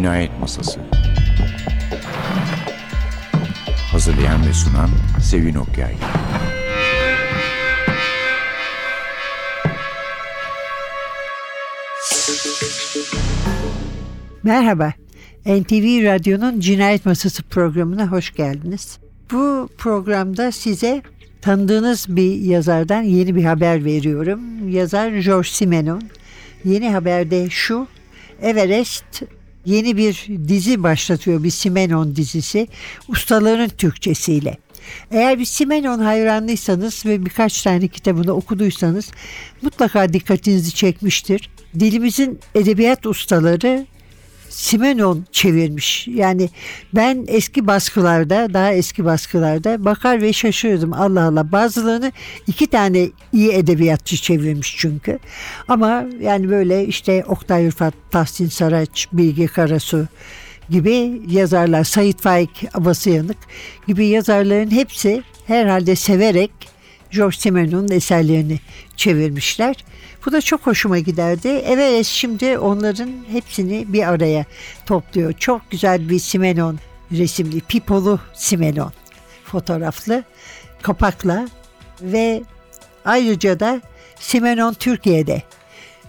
Cinayet Masası Hazırlayan ve sunan Sevin Okyay Merhaba, NTV Radyo'nun Cinayet Masası programına hoş geldiniz. Bu programda size tanıdığınız bir yazardan yeni bir haber veriyorum. Yazar George Simenon. Yeni haberde şu, Everest yeni bir dizi başlatıyor, bir Simenon dizisi. Ustaların Türkçesiyle. Eğer bir Simenon hayranlıysanız ve birkaç tane kitabını okuduysanız mutlaka dikkatinizi çekmiştir. Dilimizin edebiyat ustaları Simenon çevirmiş. Yani ben eski baskılarda, daha eski baskılarda bakar ve şaşırdım. Allah Allah bazılarını iki tane iyi edebiyatçı çevirmiş çünkü. Ama yani böyle işte Oktay Rıfat, Tahsin Saraç, Bilge Karasu gibi yazarlar, Sait Faik Abasıyanık gibi yazarların hepsi herhalde severek George Simenon'un eserlerini çevirmişler. Bu da çok hoşuma giderdi. Evet şimdi onların hepsini bir araya topluyor. Çok güzel bir Simenon resimli, pipolu Simenon fotoğraflı kapakla ve ayrıca da Simenon Türkiye'de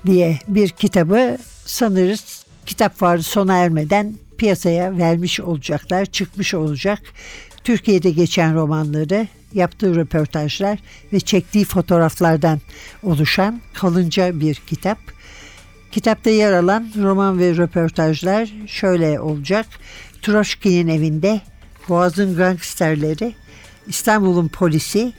diye bir kitabı sanırız kitap varı sona ermeden piyasaya vermiş olacaklar, çıkmış olacak. Türkiye'de geçen romanları yaptığı röportajlar ve çektiği fotoğraflardan oluşan kalınca bir kitap. Kitapta yer alan roman ve röportajlar şöyle olacak. Troşki'nin evinde, Boğaz'ın gangsterleri, İstanbul'un polisi,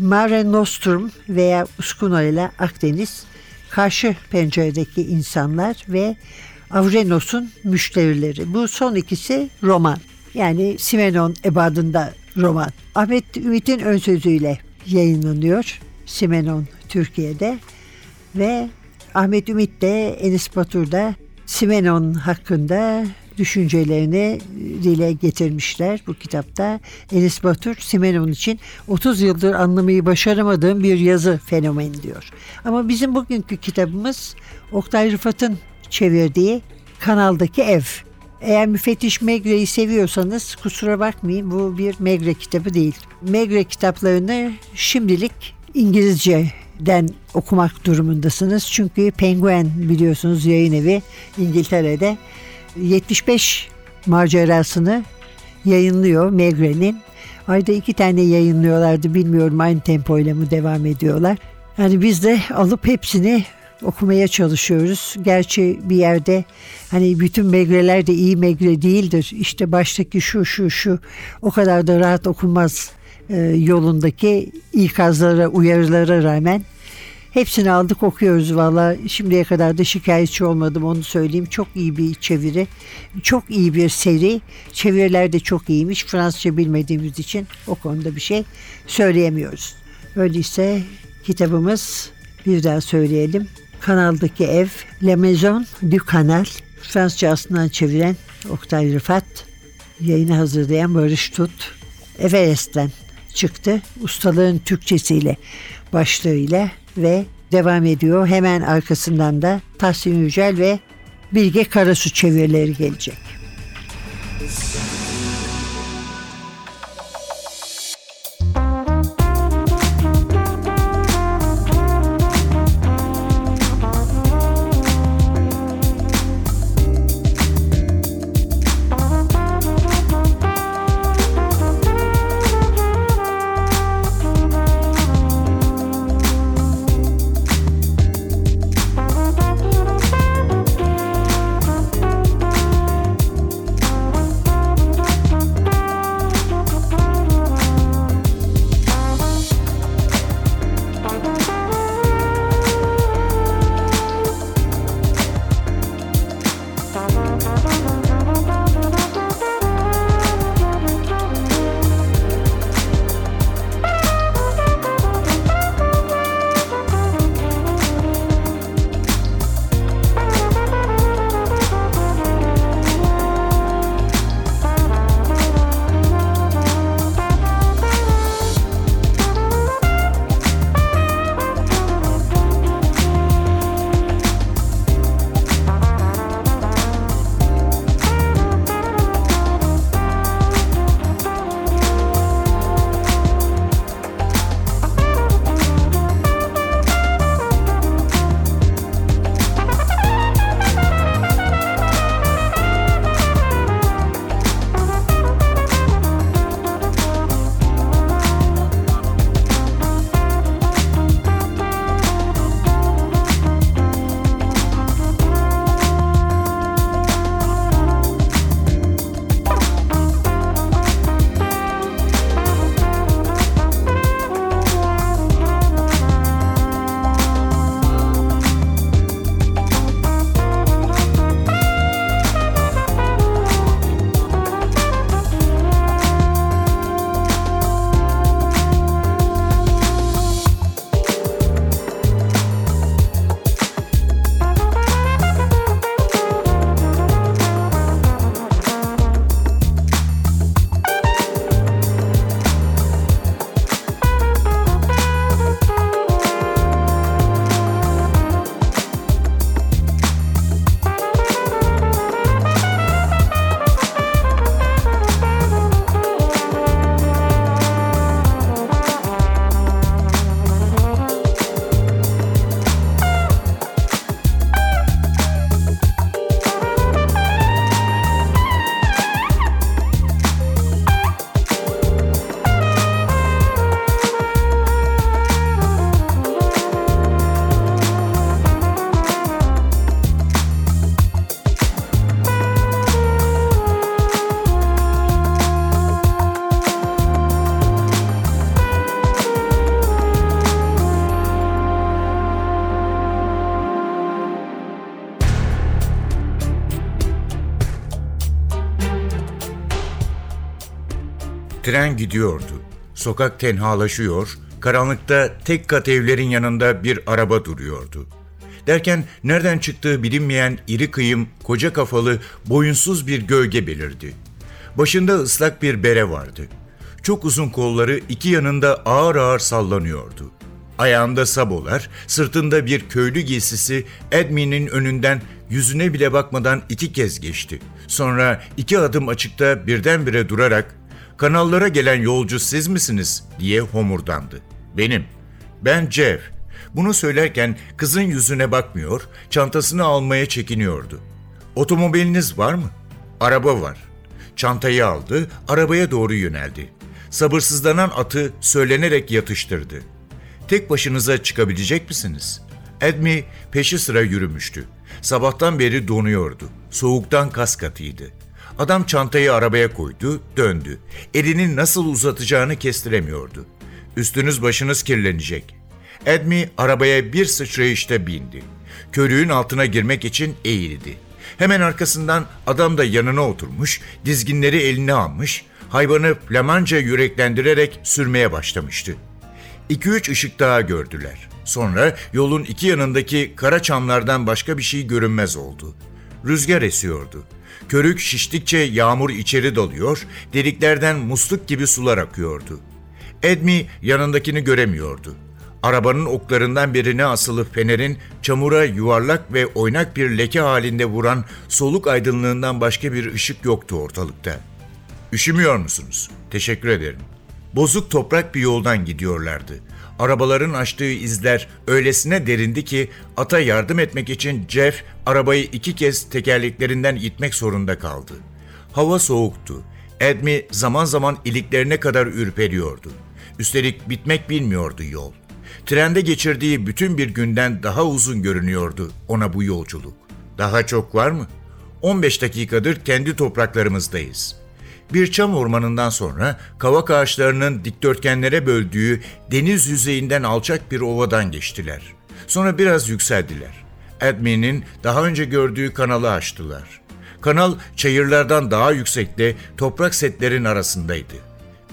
Mare Nostrum veya Uskuno ile Akdeniz, karşı penceredeki insanlar ve Avrenos'un müşterileri. Bu son ikisi roman. Yani Simenon ebadında roman. Ahmet Ümit'in ön sözüyle yayınlanıyor. Simenon Türkiye'de ve Ahmet Ümit de Enis Batur da Simenon hakkında düşüncelerini dile getirmişler bu kitapta. Enis Batur Simenon için 30 yıldır anlamayı başaramadığım bir yazı fenomeni diyor. Ama bizim bugünkü kitabımız Oktay Rıfat'ın çevirdiği Kanaldaki Ev. Eğer müfettiş Megre'yi seviyorsanız kusura bakmayın bu bir Megre kitabı değil. Megre kitaplarını şimdilik İngilizce'den okumak durumundasınız. Çünkü Penguin biliyorsunuz yayın evi İngiltere'de 75 macerasını yayınlıyor Megre'nin. Ayda iki tane yayınlıyorlardı bilmiyorum aynı tempoyla mı devam ediyorlar. Yani biz de alıp hepsini okumaya çalışıyoruz. Gerçi bir yerde hani bütün megreler de iyi megre değildir. İşte baştaki şu şu şu o kadar da rahat okunmaz e, yolundaki ikazlara, uyarılara rağmen hepsini aldık okuyoruz valla. Şimdiye kadar da şikayetçi olmadım onu söyleyeyim. Çok iyi bir çeviri. Çok iyi bir seri. Çeviriler de çok iyiymiş. Fransızca bilmediğimiz için o konuda bir şey söyleyemiyoruz. Öyleyse kitabımız bir daha söyleyelim. Kanaldaki ev La Maison du Canal Fransızca aslından çeviren Oktay Rıfat yayını hazırlayan Barış Tut Everest'ten çıktı. Ustalığın Türkçesiyle başlığıyla ve devam ediyor. Hemen arkasından da Tahsin Yücel ve Bilge Karasu çevirileri gelecek. Tren gidiyordu. Sokak tenhalaşıyor, karanlıkta tek kat evlerin yanında bir araba duruyordu. Derken nereden çıktığı bilinmeyen iri kıyım, koca kafalı, boyunsuz bir gölge belirdi. Başında ıslak bir bere vardı. Çok uzun kolları iki yanında ağır ağır sallanıyordu. Ayağında sabolar, sırtında bir köylü giysisi Edmi'nin önünden yüzüne bile bakmadan iki kez geçti. Sonra iki adım açıkta birdenbire durarak ''Kanallara gelen yolcu siz misiniz?'' diye homurdandı. ''Benim. Ben Jeff.'' Bunu söylerken kızın yüzüne bakmıyor, çantasını almaya çekiniyordu. ''Otomobiliniz var mı?'' ''Araba var.'' Çantayı aldı, arabaya doğru yöneldi. Sabırsızlanan atı söylenerek yatıştırdı. Tek başınıza çıkabilecek misiniz? Edmi peşi sıra yürümüştü. Sabahtan beri donuyordu. Soğuktan kas katıydı. Adam çantayı arabaya koydu, döndü. Elini nasıl uzatacağını kestiremiyordu. Üstünüz başınız kirlenecek. Edmi arabaya bir sıçrayışta bindi. Körüğün altına girmek için eğildi. Hemen arkasından adam da yanına oturmuş, dizginleri eline almış, hayvanı flamanca yüreklendirerek sürmeye başlamıştı. İki üç ışık daha gördüler. Sonra yolun iki yanındaki kara çamlardan başka bir şey görünmez oldu. Rüzgar esiyordu. Körük şiştikçe yağmur içeri dalıyor, deliklerden musluk gibi sular akıyordu. Edmi yanındakini göremiyordu. Arabanın oklarından birine asılı fenerin çamura yuvarlak ve oynak bir leke halinde vuran soluk aydınlığından başka bir ışık yoktu ortalıkta. Üşümüyor musunuz? Teşekkür ederim. Bozuk toprak bir yoldan gidiyorlardı. Arabaların açtığı izler öylesine derindi ki ata yardım etmek için Jeff arabayı iki kez tekerleklerinden itmek zorunda kaldı. Hava soğuktu. Edmi zaman zaman iliklerine kadar ürperiyordu. Üstelik bitmek bilmiyordu yol. Trende geçirdiği bütün bir günden daha uzun görünüyordu ona bu yolculuk. Daha çok var mı? 15 dakikadır kendi topraklarımızdayız. Bir çam ormanından sonra kavak ağaçlarının dikdörtgenlere böldüğü deniz yüzeyinden alçak bir ovadan geçtiler. Sonra biraz yükseldiler. Edmi'nin daha önce gördüğü kanalı açtılar. Kanal çayırlardan daha yüksekte toprak setlerin arasındaydı.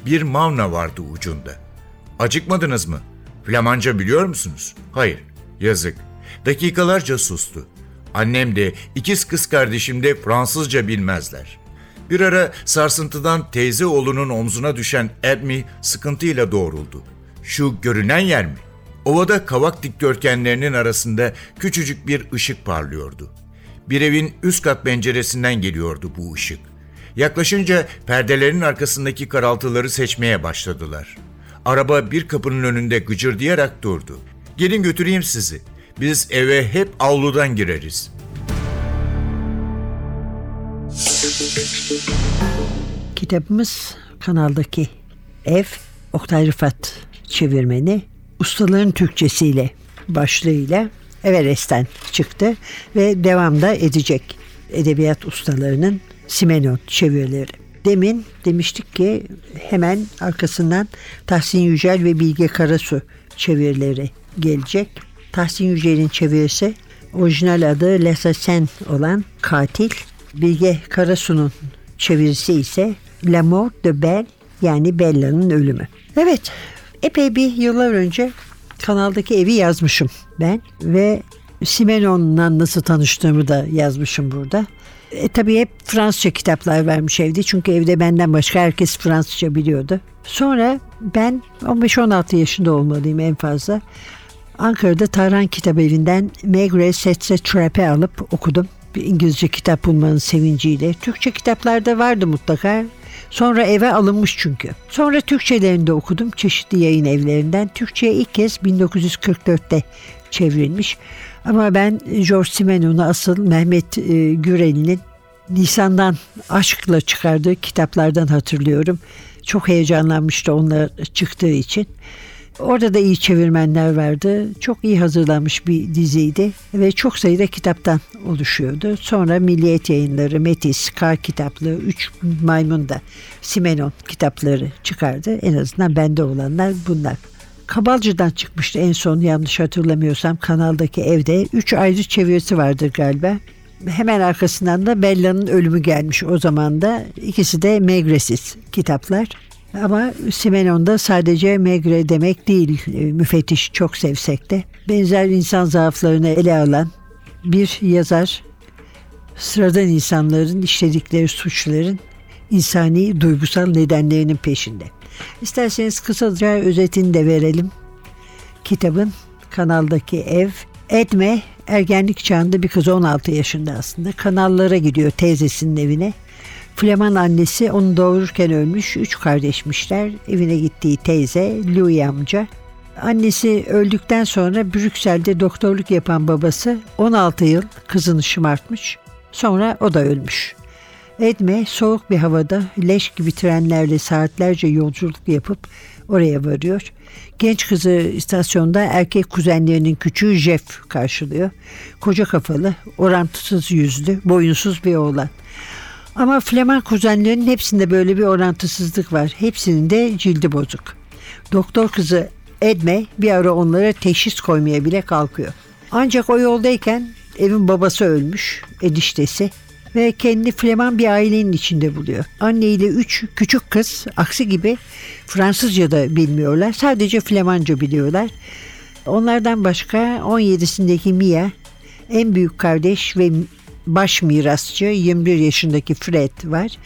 Bir mavna vardı ucunda. Acıkmadınız mı? Flamanca biliyor musunuz? Hayır. Yazık. Dakikalarca sustu. Annem de ikiz kız kardeşim de Fransızca bilmezler. Bir ara sarsıntıdan teyze oğlunun omzuna düşen Edmi sıkıntıyla doğruldu. Şu görünen yer mi? Ovada kavak dikdörtgenlerinin arasında küçücük bir ışık parlıyordu. Bir evin üst kat penceresinden geliyordu bu ışık. Yaklaşınca perdelerin arkasındaki karaltıları seçmeye başladılar. Araba bir kapının önünde gıcırdayarak durdu. Gelin götüreyim sizi. Biz eve hep avludan gireriz. Kitabımız kanaldaki ev Oktay Rıfat çevirmeni ustaların Türkçesiyle başlığıyla Everest'ten çıktı ve devamda edecek edebiyat ustalarının Simenon çevirileri. Demin demiştik ki hemen arkasından Tahsin Yücel ve Bilge Karasu çevirileri gelecek. Tahsin Yücel'in çevirisi orijinal adı L'Assassin olan Katil. Bilge Karasu'nun çevirisi ise La Mort de Belle yani Bella'nın ölümü. Evet epey bir yıllar önce kanaldaki evi yazmışım ben ve Simenon'la nasıl tanıştığımı da yazmışım burada. E, tabii hep Fransızca kitaplar vermiş evde çünkü evde benden başka herkes Fransızca biliyordu. Sonra ben 15-16 yaşında olmalıyım en fazla. Ankara'da Tarhan Kitap Evi'nden Maigret Setse Trap'e alıp okudum. Bir İngilizce kitap bulmanın sevinciyle. Türkçe kitaplarda vardı mutlaka. Sonra eve alınmış çünkü. Sonra Türkçelerini de okudum çeşitli yayın evlerinden. Türkçe'ye ilk kez 1944'te çevrilmiş. Ama ben George Simenon'u asıl Mehmet e, Gürel'in Nisan'dan aşkla çıkardığı kitaplardan hatırlıyorum. Çok heyecanlanmıştı onlar çıktığı için. Orada da iyi çevirmenler vardı. Çok iyi hazırlanmış bir diziydi ve çok sayıda kitaptan oluşuyordu. Sonra Milliyet Yayınları, Metis, Kar kitaplığı, Üç Maymun da Simenon kitapları çıkardı. En azından bende olanlar bunlar. Kabalcı'dan çıkmıştı en son yanlış hatırlamıyorsam kanaldaki evde. Üç ayrı çevirisi vardır galiba. Hemen arkasından da Bella'nın ölümü gelmiş o zaman da. İkisi de Megresis kitaplar. Ama Simenon da sadece Megre demek değil, e, müfettiş çok sevsek de. Benzer insan zaaflarını ele alan bir yazar, sıradan insanların işledikleri suçların insani duygusal nedenlerinin peşinde. İsterseniz kısaca özetini de verelim. Kitabın kanaldaki ev. Edme ergenlik çağında bir kız 16 yaşında aslında. Kanallara gidiyor teyzesinin evine. Fleman annesi onu doğururken ölmüş. Üç kardeşmişler. Evine gittiği teyze Louis amca. Annesi öldükten sonra Brüksel'de doktorluk yapan babası 16 yıl kızını şımartmış. Sonra o da ölmüş. Edme soğuk bir havada leş gibi trenlerle saatlerce yolculuk yapıp oraya varıyor. Genç kızı istasyonda erkek kuzenlerinin küçüğü Jeff karşılıyor. Koca kafalı, orantısız yüzlü, boyunsuz bir oğlan. Ama Flemen kuzenlerinin hepsinde böyle bir orantısızlık var. Hepsinin de cildi bozuk. Doktor kızı Edme bir ara onlara teşhis koymaya bile kalkıyor. Ancak o yoldayken evin babası ölmüş, ediştesi ve kendi Fleman bir ailenin içinde buluyor. Anne ile üç küçük kız aksi gibi Fransızca da bilmiyorlar. Sadece Flemanca biliyorlar. Onlardan başka 17'sindeki Mia, en büyük kardeş ve baş mirasçı 21 yaşındaki Fred var.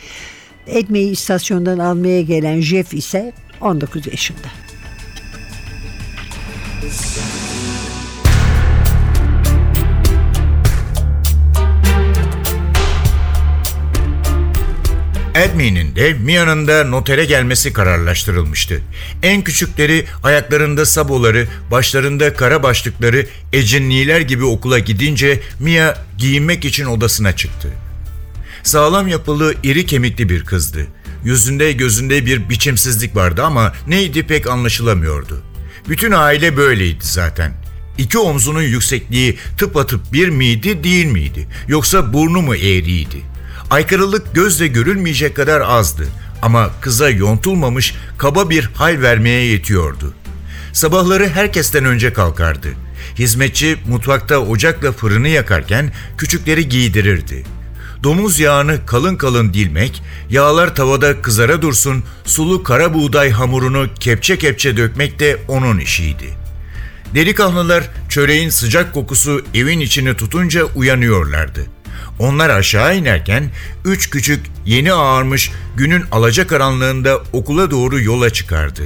Edme'yi istasyondan almaya gelen Jeff ise 19 yaşında. Edme'nin de Mia'nın da notere gelmesi kararlaştırılmıştı. En küçükleri ayaklarında saboları, başlarında kara başlıkları, ecinliler gibi okula gidince Mia giyinmek için odasına çıktı. Sağlam yapılı, iri kemikli bir kızdı. Yüzünde gözünde bir biçimsizlik vardı ama neydi pek anlaşılamıyordu. Bütün aile böyleydi zaten. İki omzunun yüksekliği tıpatıp bir miydi değil miydi? Yoksa burnu mu eğriydi? Aykırılık gözle görülmeyecek kadar azdı ama kıza yontulmamış kaba bir hal vermeye yetiyordu. Sabahları herkesten önce kalkardı. Hizmetçi mutfakta ocakla fırını yakarken küçükleri giydirirdi. Domuz yağını kalın kalın dilmek, yağlar tavada kızara dursun, sulu kara buğday hamurunu kepçe kepçe dökmek de onun işiydi. Delikanlılar çöreğin sıcak kokusu evin içini tutunca uyanıyorlardı. Onlar aşağı inerken üç küçük yeni ağarmış günün alacakaranlığında okula doğru yola çıkardı.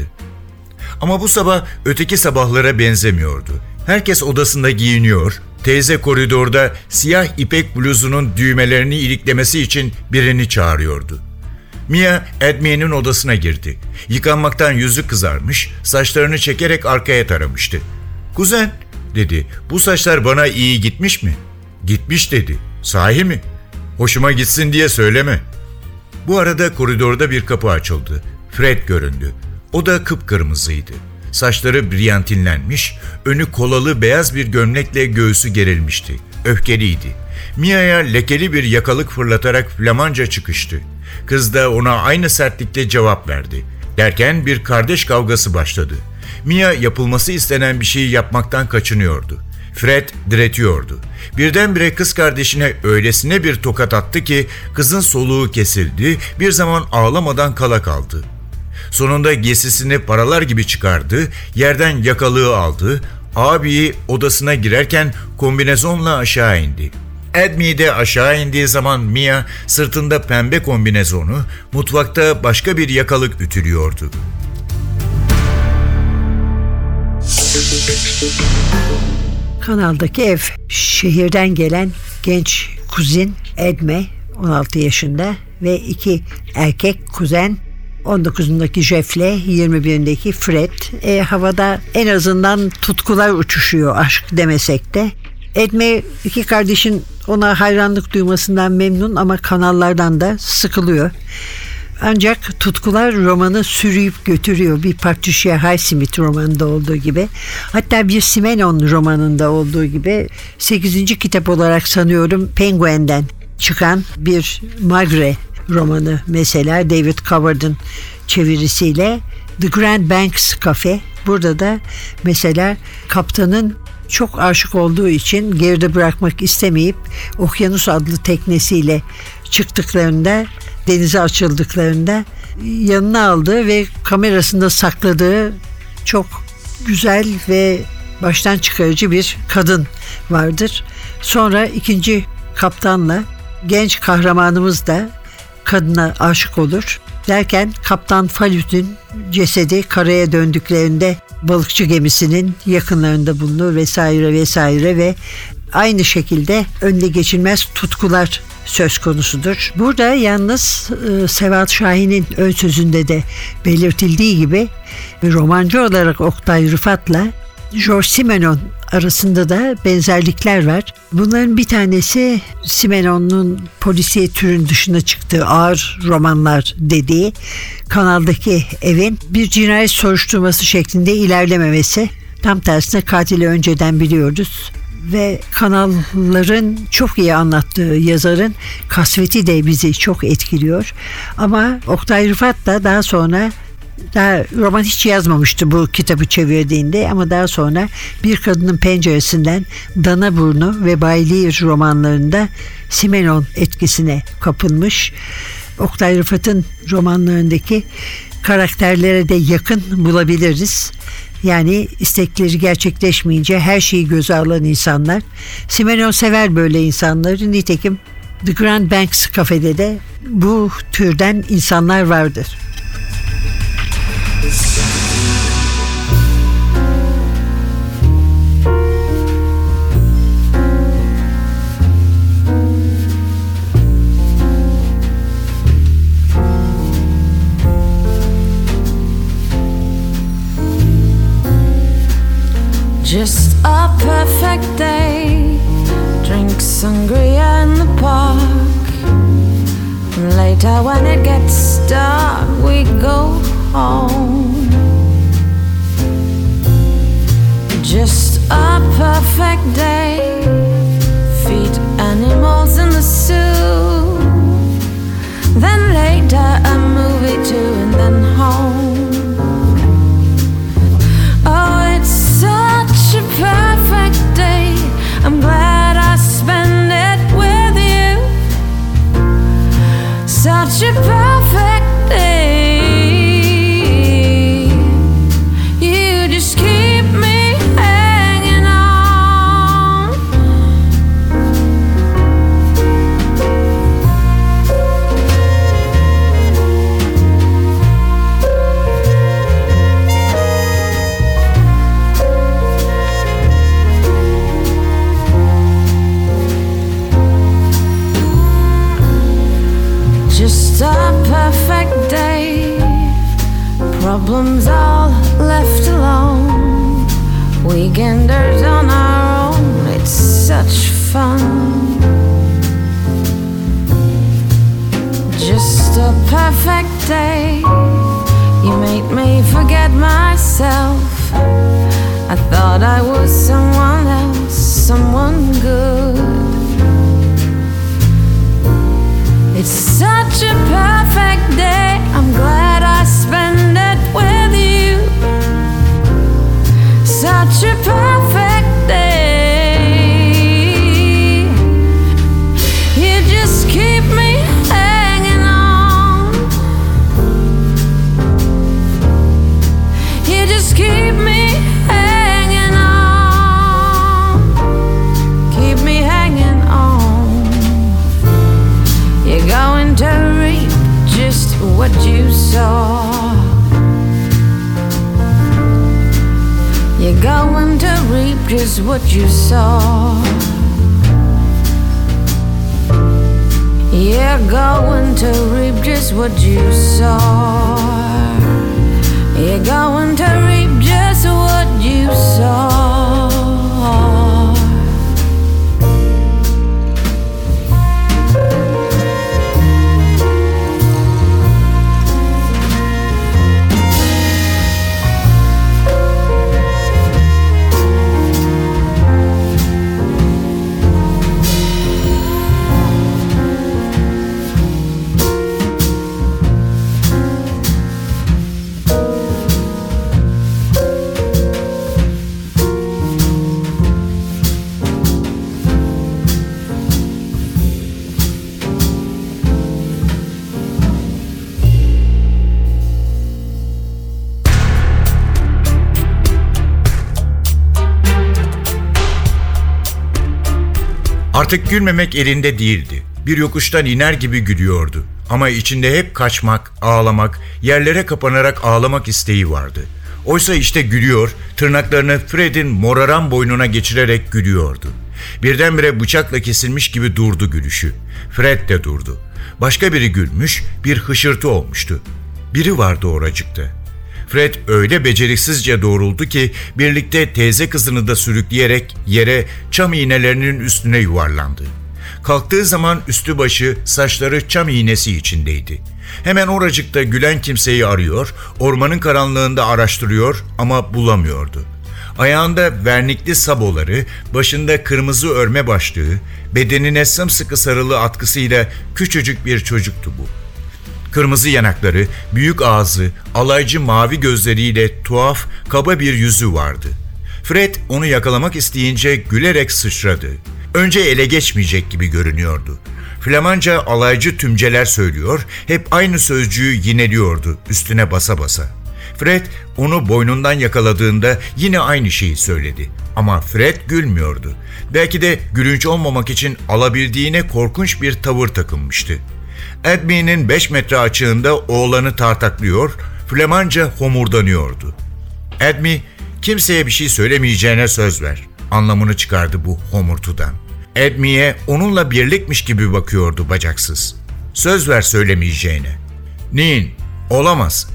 Ama bu sabah öteki sabahlara benzemiyordu. Herkes odasında giyiniyor, teyze koridorda siyah ipek bluzunun düğmelerini iliklemesi için birini çağırıyordu. Mia Edmiye'nin odasına girdi. Yıkanmaktan yüzü kızarmış, saçlarını çekerek arkaya taramıştı. Kuzen, dedi, bu saçlar bana iyi gitmiş mi? Gitmiş dedi. Sahi mi? Hoşuma gitsin diye söyleme. Bu arada koridorda bir kapı açıldı. Fred göründü. O da kıpkırmızıydı. Saçları briyantinlenmiş, önü kolalı beyaz bir gömlekle göğsü gerilmişti. Öfkeliydi. Mia'ya lekeli bir yakalık fırlatarak Flamanca çıkıştı. Kız da ona aynı sertlikle cevap verdi. Derken bir kardeş kavgası başladı. Mia yapılması istenen bir şeyi yapmaktan kaçınıyordu. Fred diretiyordu. Birdenbire kız kardeşine öylesine bir tokat attı ki kızın soluğu kesildi, bir zaman ağlamadan kala kaldı. Sonunda giysisini paralar gibi çıkardı, yerden yakalığı aldı, abiyi odasına girerken kombinezonla aşağı indi. Edmi de aşağı indiği zaman Mia sırtında pembe kombinezonu, mutfakta başka bir yakalık ütülüyordu. Kanaldaki ev. Şehirden gelen genç kuzin Edme 16 yaşında ve iki erkek kuzen 19'undaki Jeff'le 21'indeki Fred. E, havada en azından tutkular uçuşuyor aşk demesek de. Edme iki kardeşin ona hayranlık duymasından memnun ama kanallardan da sıkılıyor. Ancak tutkular romanı sürüyüp götürüyor. Bir Patricia Highsmith romanında olduğu gibi. Hatta bir Simenon romanında olduğu gibi 8. kitap olarak sanıyorum Penguin'den çıkan bir Magre romanı mesela David Coverd'ın çevirisiyle The Grand Banks Cafe. Burada da mesela kaptanın çok aşık olduğu için geride bırakmak istemeyip Okyanus adlı teknesiyle çıktıklarında denize açıldıklarında yanına aldığı ve kamerasında sakladığı çok güzel ve baştan çıkarıcı bir kadın vardır. Sonra ikinci kaptanla genç kahramanımız da kadına aşık olur. Derken Kaptan Falüt'ün cesedi karaya döndüklerinde balıkçı gemisinin yakınlarında bulunur vesaire vesaire ve aynı şekilde önde geçilmez tutkular söz konusudur. Burada yalnız e, Sevat Şahin'in ön sözünde de belirtildiği gibi romancı olarak Oktay Rıfat'la George Simenon arasında da benzerlikler var. Bunların bir tanesi Simenon'un polisiye türün dışına çıktığı ağır romanlar dediği kanaldaki evin bir cinayet soruşturması şeklinde ilerlememesi. Tam tersine katili önceden biliyoruz ve kanalların çok iyi anlattığı yazarın kasveti de bizi çok etkiliyor. Ama Oktay Rıfat da daha sonra daha roman hiç yazmamıştı bu kitabı çevirdiğinde ama daha sonra Bir Kadının Penceresinden Dana Burnu ve Baylir romanlarında Simenon etkisine kapılmış. Oktay Rıfat'ın romanlarındaki karakterlere de yakın bulabiliriz. Yani istekleri gerçekleşmeyince her şeyi göze alan insanlar. Simenon sever böyle insanları. Nitekim The Grand Banks kafede de bu türden insanlar vardır. Just a perfect day. Drink sangria in the park. And later, when it gets dark, we go home. Just a perfect day. Feed animals in the zoo. Then later, a movie too, and then home. should. Perfect day. Problems all left alone. Weekenders on our own. It's such fun. Just a perfect day. You made me forget myself. I thought I was someone else, someone good. It's such a perfect day. I'm glad I it with you. Such a perfect just what you saw. You're going to reap just what you saw. You're going to reap just what you sow. Artık gülmemek elinde değildi. Bir yokuştan iner gibi gülüyordu. Ama içinde hep kaçmak, ağlamak, yerlere kapanarak ağlamak isteği vardı. Oysa işte gülüyor, tırnaklarını Fred'in moraran boynuna geçirerek gülüyordu. Birdenbire bıçakla kesilmiş gibi durdu gülüşü. Fred de durdu. Başka biri gülmüş, bir hışırtı olmuştu. Biri vardı oracıkta. Fred öyle beceriksizce doğruldu ki birlikte teyze kızını da sürükleyerek yere çam iğnelerinin üstüne yuvarlandı. Kalktığı zaman üstü başı, saçları çam iğnesi içindeydi. Hemen oracıkta gülen kimseyi arıyor, ormanın karanlığında araştırıyor ama bulamıyordu. Ayağında vernikli saboları, başında kırmızı örme başlığı, bedenine sımsıkı sarılı atkısıyla küçücük bir çocuktu bu. Kırmızı yanakları, büyük ağzı, alaycı mavi gözleriyle tuhaf, kaba bir yüzü vardı. Fred onu yakalamak isteyince gülerek sıçradı. Önce ele geçmeyecek gibi görünüyordu. Flamanca alaycı tümceler söylüyor, hep aynı sözcüğü yineliyordu üstüne basa basa. Fred onu boynundan yakaladığında yine aynı şeyi söyledi. Ama Fred gülmüyordu. Belki de gülünç olmamak için alabildiğine korkunç bir tavır takınmıştı. Edmy'nin 5 metre açığında oğlanı tartaklıyor, Flemanca homurdanıyordu. Edmy, kimseye bir şey söylemeyeceğine söz ver. Anlamını çıkardı bu homurtudan. Edmy'ye onunla birlikmiş gibi bakıyordu bacaksız. Söz ver söylemeyeceğine. Nin, olamaz.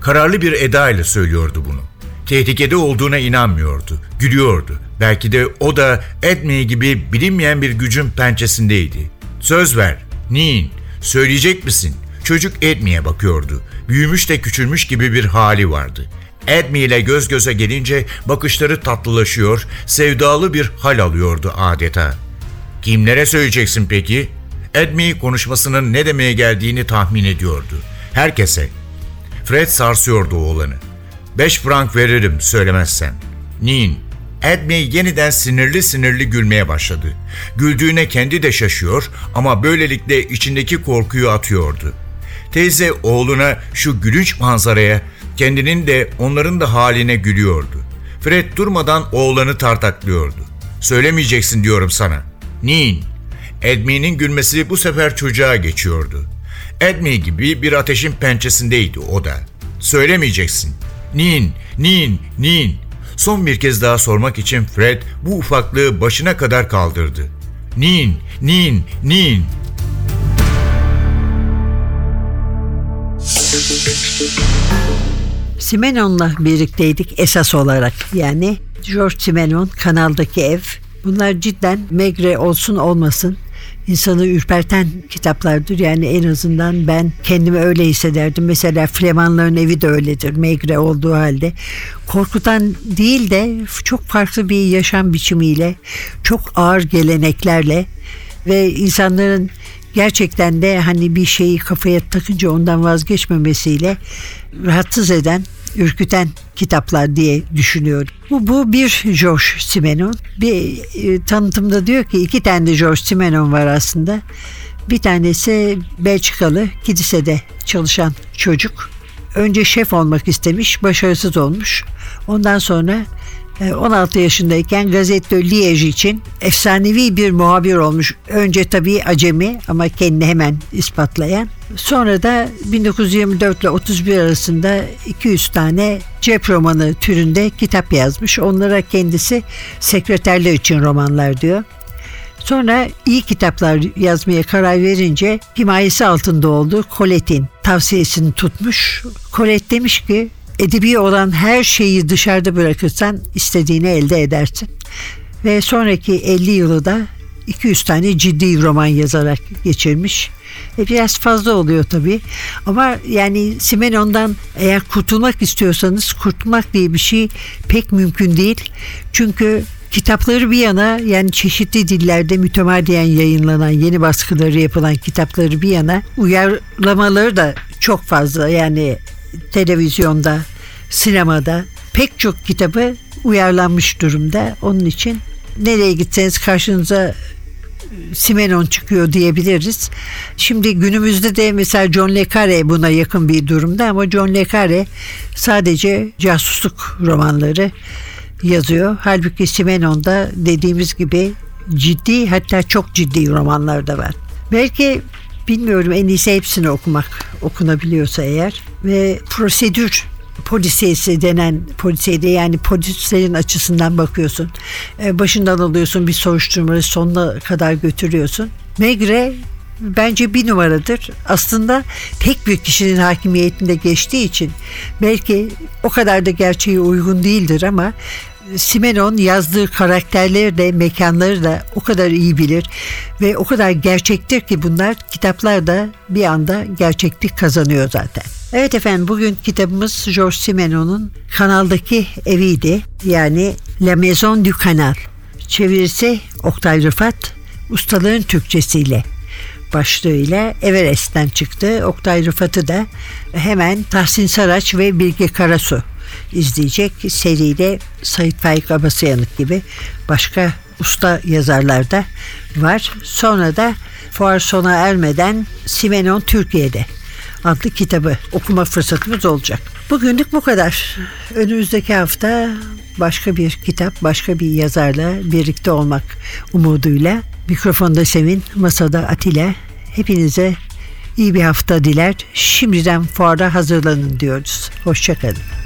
Kararlı bir eda ile söylüyordu bunu. Tehlikede olduğuna inanmıyordu, gülüyordu. Belki de o da Edmey gibi bilinmeyen bir gücün pençesindeydi. Söz ver, Nin, söyleyecek misin? Çocuk Edmey'e bakıyordu. Büyümüş de küçülmüş gibi bir hali vardı. Edmey ile göz göze gelince bakışları tatlılaşıyor, sevdalı bir hal alıyordu adeta. Kimlere söyleyeceksin peki? Edmey konuşmasının ne demeye geldiğini tahmin ediyordu. Herkese. Fred sarsıyordu oğlanı. Beş frank veririm söylemezsen. Nin. Edmey yeniden sinirli sinirli gülmeye başladı. Güldüğüne kendi de şaşıyor ama böylelikle içindeki korkuyu atıyordu. Teyze oğluna şu gülünç manzaraya, kendinin de onların da haline gülüyordu. Fred durmadan oğlanı tartaklıyordu. Söylemeyeceksin diyorum sana. Nin. Edmey'nin gülmesi bu sefer çocuğa geçiyordu. Edmey gibi bir ateşin pençesindeydi o da. Söylemeyeceksin. Nin, nin, nin. Son bir kez daha sormak için Fred bu ufaklığı başına kadar kaldırdı. Nin, nin, nin. Simenon'la birlikteydik esas olarak. Yani George Simenon kanaldaki ev. Bunlar cidden megre olsun olmasın insanı ürperten kitaplardır. Yani en azından ben kendimi öyle hissederdim. Mesela Flemanların evi de öyledir. Megre olduğu halde. Korkutan değil de çok farklı bir yaşam biçimiyle, çok ağır geleneklerle ve insanların gerçekten de hani bir şeyi kafaya takınca ondan vazgeçmemesiyle rahatsız eden, ürküten kitaplar diye düşünüyorum. Bu, bu bir George Simenon. Bir e, tanıtımda diyor ki iki tane de George Simenon var aslında. Bir tanesi Belçikalı kilisede çalışan çocuk. Önce şef olmak istemiş, başarısız olmuş. Ondan sonra 16 e, yaşındayken Gazette Liège için efsanevi bir muhabir olmuş. Önce tabii acemi ama kendini hemen ispatlayan. Sonra da 1924 ile 31 arasında 200 tane cep romanı türünde kitap yazmış. Onlara kendisi sekreterler için romanlar diyor. Sonra iyi kitaplar yazmaya karar verince himayesi altında oldu. Colette'in tavsiyesini tutmuş. Colette demiş ki edebi olan her şeyi dışarıda bırakırsan istediğini elde edersin. Ve sonraki 50 yılı da 200 tane ciddi roman yazarak geçirmiş. E biraz fazla oluyor tabii. Ama yani Simenon'dan eğer kurtulmak istiyorsanız kurtulmak diye bir şey pek mümkün değil. Çünkü kitapları bir yana yani çeşitli dillerde mütemadiyen yayınlanan yeni baskıları yapılan kitapları bir yana uyarlamaları da çok fazla yani televizyonda, sinemada pek çok kitabı uyarlanmış durumda. Onun için nereye gitseniz karşınıza Simenon çıkıyor diyebiliriz. Şimdi günümüzde de mesela John Le Carre buna yakın bir durumda ama John Le Carre sadece casusluk romanları yazıyor. Halbuki Simenon da dediğimiz gibi ciddi hatta çok ciddi romanlar da var. Belki bilmiyorum en iyisi hepsini okumak okunabiliyorsa eğer ve prosedür polisiyesi denen polisiyede yani polislerin açısından bakıyorsun. E, başından alıyorsun bir soruşturmayı sonuna kadar götürüyorsun. Megre bence bir numaradır. Aslında tek bir kişinin hakimiyetinde geçtiği için belki o kadar da gerçeğe uygun değildir ama Simenon yazdığı karakterleri de mekanları da o kadar iyi bilir ve o kadar gerçektir ki bunlar kitaplarda bir anda gerçeklik kazanıyor zaten. Evet efendim bugün kitabımız George Simenon'un kanaldaki eviydi. Yani La Maison du Canal. Çevirisi Oktay Rıfat, ustaların Türkçesiyle başlığıyla Everest'ten çıktı. Oktay Rıfat'ı da hemen Tahsin Saraç ve Bilge Karasu izleyecek. Seride Sait Faik Abasıyanık gibi başka usta yazarlar da var. Sonra da fuar sona ermeden Simenon Türkiye'de adlı kitabı okuma fırsatımız olacak. Bugünlük bu kadar. Önümüzdeki hafta başka bir kitap, başka bir yazarla birlikte olmak umuduyla. Mikrofonda Sevin, masada Atilla. Hepinize iyi bir hafta diler. Şimdiden fuara hazırlanın diyoruz. Hoşçakalın.